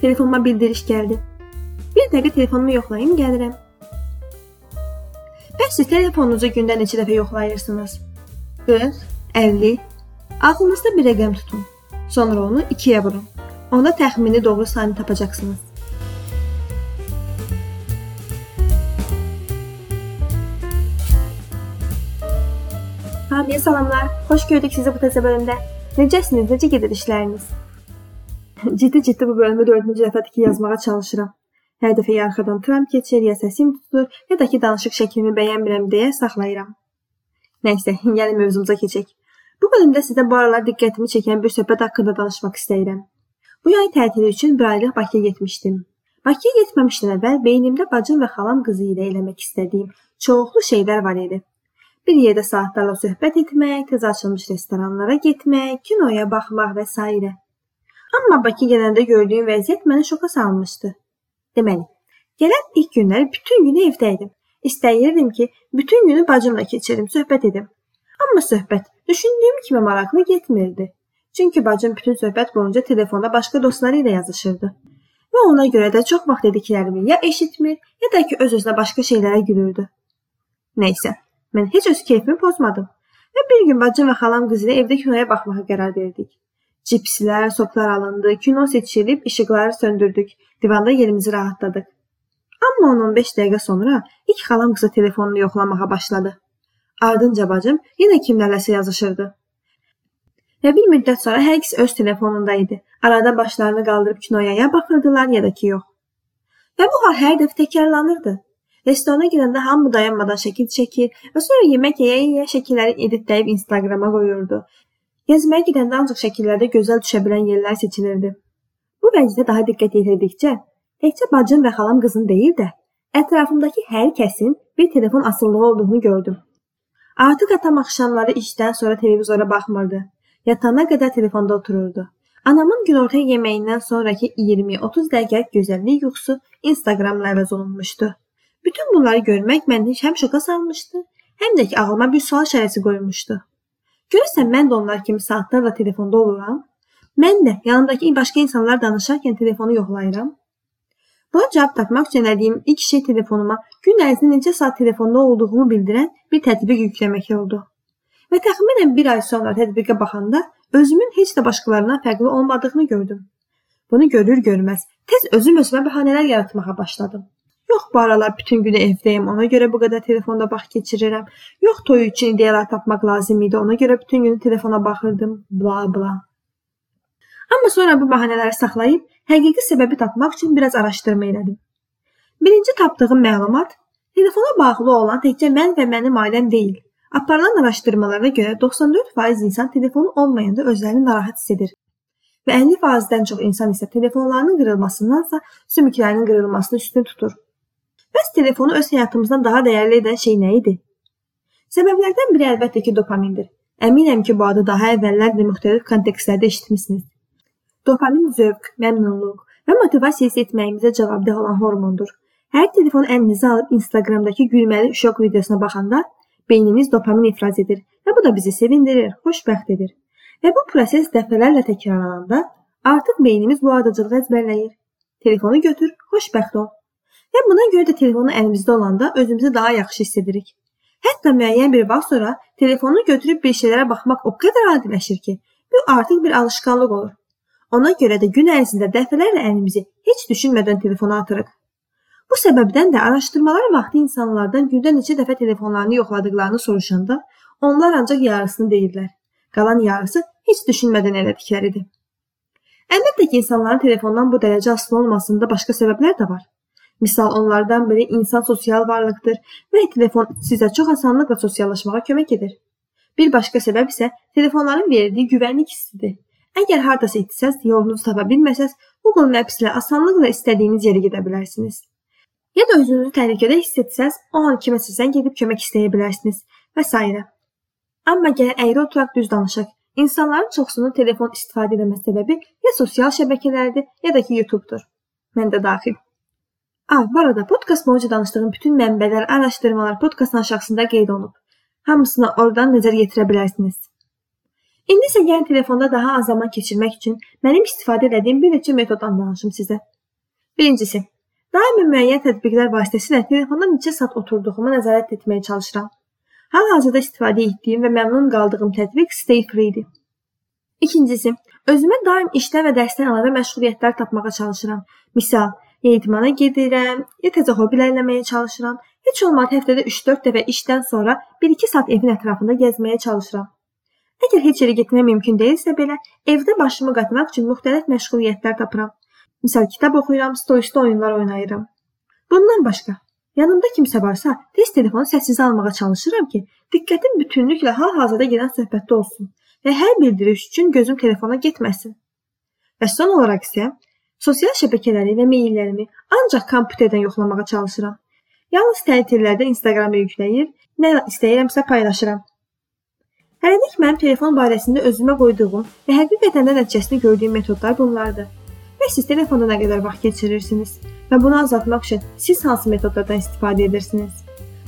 Telefonuma bildiriş gəldi. Bir dəqiqə telefonumu yoxlayım, gəlirəm. Bəs siz telefonunuzu gündə neçə dəfə yoxlayırsınız? 40, 50. Ağlınızda bir rəqəm tutun. Sonra onu 2-yə vurun. Onda təxmini doğru sayını tapacaqsınız. Hamıya salamlar. Xoş gördük sizi bu təzə bölümdə. Necəsiniz? Necə gedir işləriniz? Ciddi-ciddi bu bölümü 4-cü dəfədir ki, yazmağa çalışıram. Hər dəfə arxadan tram keçir, ya səsim tutulur, ya da ki, danışıq şəklimi bəyənmirəm deyə saxlayıram. Nəysə, gəlin mövzumuza keçək. Bu bölümdə sizə bu aralar diqqətimi çəkən bir söhbət haqqında danışmaq istəyirəm. Bu yay tətili üçün bir aylıq Bakıya getmişdim. Bakıya getməmişdən əvvəl beynimdə bacım və xalam qızı ilə eləmək istədiyim çoxlu şeylər var idi. Bir yerdə saatlarla söhbət etmək, tez açılmış restoranlara getmək, kinoya baxmaq və s. Amma Bakı gələndə gördüyüm vəziyyət məni şoka salmışdı. Deməli, gələn ilk günləri bütün günü evdə idim. İstəyirdim ki, bütün günü bacımla keçirim, söhbət edim. Amma söhbət düşündüyüm kimi maraqlı getmirdi. Çünki bacım bütün söhbət boyunca telefonda başqa dostları ilə yazışırdı. Və ona görə də çox vaxt dediklərimi ya eşitmir, ya da ki öz-özünə başqa şeylərə gülürdü. Nəysə, Mən heç öz keyfimi pozmadım. Və bir gün bacım və xalam qızı ilə evdə kinoya baxmağa qərar verdik. Cipslər, soklar alındı, kino seçilib, işıqları söndürdük, divanda yerimizi rahatladıq. Amma 10-15 dəqiqə sonra ilk xalam qızı telefonunu yoxlamağa başladı. Ardınca bacım yenə kimlərləsə yazışırdı. Və bir müddət sonra hər ikisi öz telefonunda idi. Arada başlarını qaldırıb kinoya ya baxırdılar, ya da ki yox. Və bu hal hər dəfə təkrarlanırdı. Restorana girəndə hamı dayanmadan şəkil çəkir və sonra yemək yeyə-yeyə şəkilləri editləyib Instagrama qoyurdu. Gəzməyə gedəndə ancaq şəkillərdə gözəl düşə bilən yerlər seçilirdi. Bu vəziyyətə daha diqqət yetirdikcə təkcə bacım və xalam qızın deyil də, ətrafımdakı hər kəsin bir telefon asılılığı olduğunu gördüm. Artıq atam axşamları işdən sonra televizora baxmırdı. Yatana qədər telefonda otururdu. Anamın günorta yeməyindən sonrakı 20-30 dəqiqəlik gözəllik yuxusu Instagramla əvəz olunmuşdu. Bütün bunları görmək məni həm şoka salmışdı, həm də ki ağlıma bir sual şərəsi qoymuşdu. Görürsən mən də onlar kimi saatlarla telefonda oluram. Mən də yanımdakı başqa insanlar danışarkən telefonu yoxlayıram. Buna cavab tapmaq üçün elədiyim ilk şey telefonuma gün ərzində neçə saat telefonda olduğumu bildirən bir tətbiq yükləmək oldu. Və təxminən bir ay sonra tətbiqə baxanda özümün heç də başqalarından fərqli olmadığını gördüm. Bunu görür görməz tez özüm özümə bəhanələr yaratmağa başladım. Yox, bu aralar bütün günü evdəyəm, ona görə bu qədər telefonda vaxt keçirirəm. Yox, toy üçün ideyalar tapmaq lazım idi, ona görə bütün günü telefona baxırdım, bla bla. Amma sonra bu bəhanələri saxlayıb həqiqi səbəbi tapmaq üçün biraz araşdırma elədim. Birinci tapdığım məlumat telefona bağlı olan təkcə mən və mənim ailəm deyil. Aparılan araşdırmalara görə 94% insan telefonu olmayanda özlərini narahat hiss edir. Və 50%-dən çox insan isə telefonlarının qırılmasındansa sümüklərinin qırılmasını üstün tutur. Bəs telefonu öz həyatımızdan daha dəyərli edən şey nə idi? Səbəblərdən biri əlbəttə ki, dopamindir. Əminəm ki, bu adı daha əvvəllər də müxtəlif kontekstlərdə eşitmisiniz. Dopamin zövq, məmnunluq və motivasiya hiss etməyimizə cavabdeh olan hormondur. Hər telefon əlinizə alıb Instagramdakı gülməli uşaq videosuna baxanda beynimiz dopamin ifraz edir və bu da bizi sevindirir, xoşbəxt edir. Və bu proses dəfələrlə təkrarlananda artıq beynimiz bu ardıcılığı əzbərləyir. Telefonu götür, xoşbəxt ol. Və buna görə də telefonu əlimizdə olanda özümüzü daha yaxşı hiss edirik. Hətta müəyyən bir vaxt sonra telefonu götürüb bir şeylərə baxmaq o qədər adiləşir ki, bu artıq bir alışqanlıq olur. Ona görə də gün ərzində dəfələrlə əlimizi heç düşünmədən telefona atırıq. Bu səbəbdən də araşdırmalar vaxtı insanlardan gündə neçə dəfə telefonlarını yoxladıqlarını soruşanda onlar ancaq yarısını deyirlər. Qalan yarısı heç düşünmədən elədikləridir. Əlbəttə ki, insanların telefondan bu dərəcə asılı olmasında başqa səbəblər də var. Misal onlardan biri insan sosial varlıqdır və telefon sizə çox asanlıqla sosiallaşmağa kömək edir. Bir başqa səbəb isə telefonların verdiyi güvənlik hissidir. Əgər hardasa itsəz, yolunuzu tapa bilməsəz, Google Maps ilə asanlıqla istədiyiniz yerə gedə bilərsiniz. Ya da özünüzü təhlükədə hiss etsəz, o an kiməsə zəng edib kömək istəyə bilərsiniz və s. Amma gəl əyri oturaq düz danışaq. İnsanların çoxsunun telefon istifadə etmə səbəbi ya sosial şəbəkələrdir, ya da ki YouTube-dur. Mən də daxil. Ah, bu arada podkast boyunca danışdığım bütün mənbələr, araşdırmalar podkastın aşağısında qeyd olunub. Hamısını oradan nəzər yetirə bilərsiniz. İndi isə gəlin telefonda daha az zaman keçirmək üçün mənim istifadə etdiyim bir neçə metoddan danışım sizə. Birincisi, daimi müəyyən tətbiqlər vasitəsilə telefonda neçə saat oturduğumu nəzarət etməyə çalışıram. Hal-hazırda istifadə etdiyim və məmnun qaldığım tətbiq Stay Free-dir. İkincisi, özümə daim işdən və dərsdən əlavə məşğuliyyətlər tapmağa çalışıram. Misal, ya idmana gedirəm, ya təzə hobilər eləməyə çalışıram. Heç olmadı həftədə 3-4 dəfə işdən sonra 1-2 saat evin ətrafında gəzməyə çalışıram. Əgər heç yerə getmək mümkün deyilsə belə, evdə başımı qatmaq üçün müxtəlif məşğuliyyətlər tapıram. Misal kitab oxuyuram, stol-üstə oyunlar oynayıram. Bundan başqa, yanımda kimsə varsa, tez telefonu səssizə almağa çalışıram ki, diqqətim bütünlüklə hal-hazırda gedən söhbətdə olsun və hər bildiriş üçün gözüm telefona getməsin. Və son olaraq isə sosial şəbəkələri və meyllərimi ancaq kompüterdən yoxlamağa çalışıram. Yalnız tətillərdə Instagrama yükləyir, nə istəyirəmsə paylaşıram. Hələlik mənim telefon barəsində özümə qoyduğum və həqiqətən də nəticəsini gördüyüm metodlar bunlardır. Və siz telefonda nə qədər vaxt keçirirsiniz və bunu azaltmaq üçün siz hansı metodlardan istifadə edirsiniz?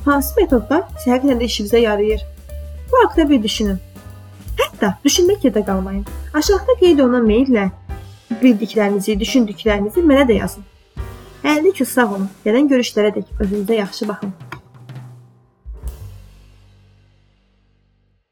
Hansı metodlar sizə həqiqətən də işinizə yarayır? Bu haqqda bir düşünün. Hətta düşünmək yerdə qalmayın. Aşağıda qeyd olunan meyllə bildiklərinizi, düşündüklərinizi mənə də yazın. Hələlik sağ olun. Gələn görüşlərə dək özünüzə yaxşı baxın.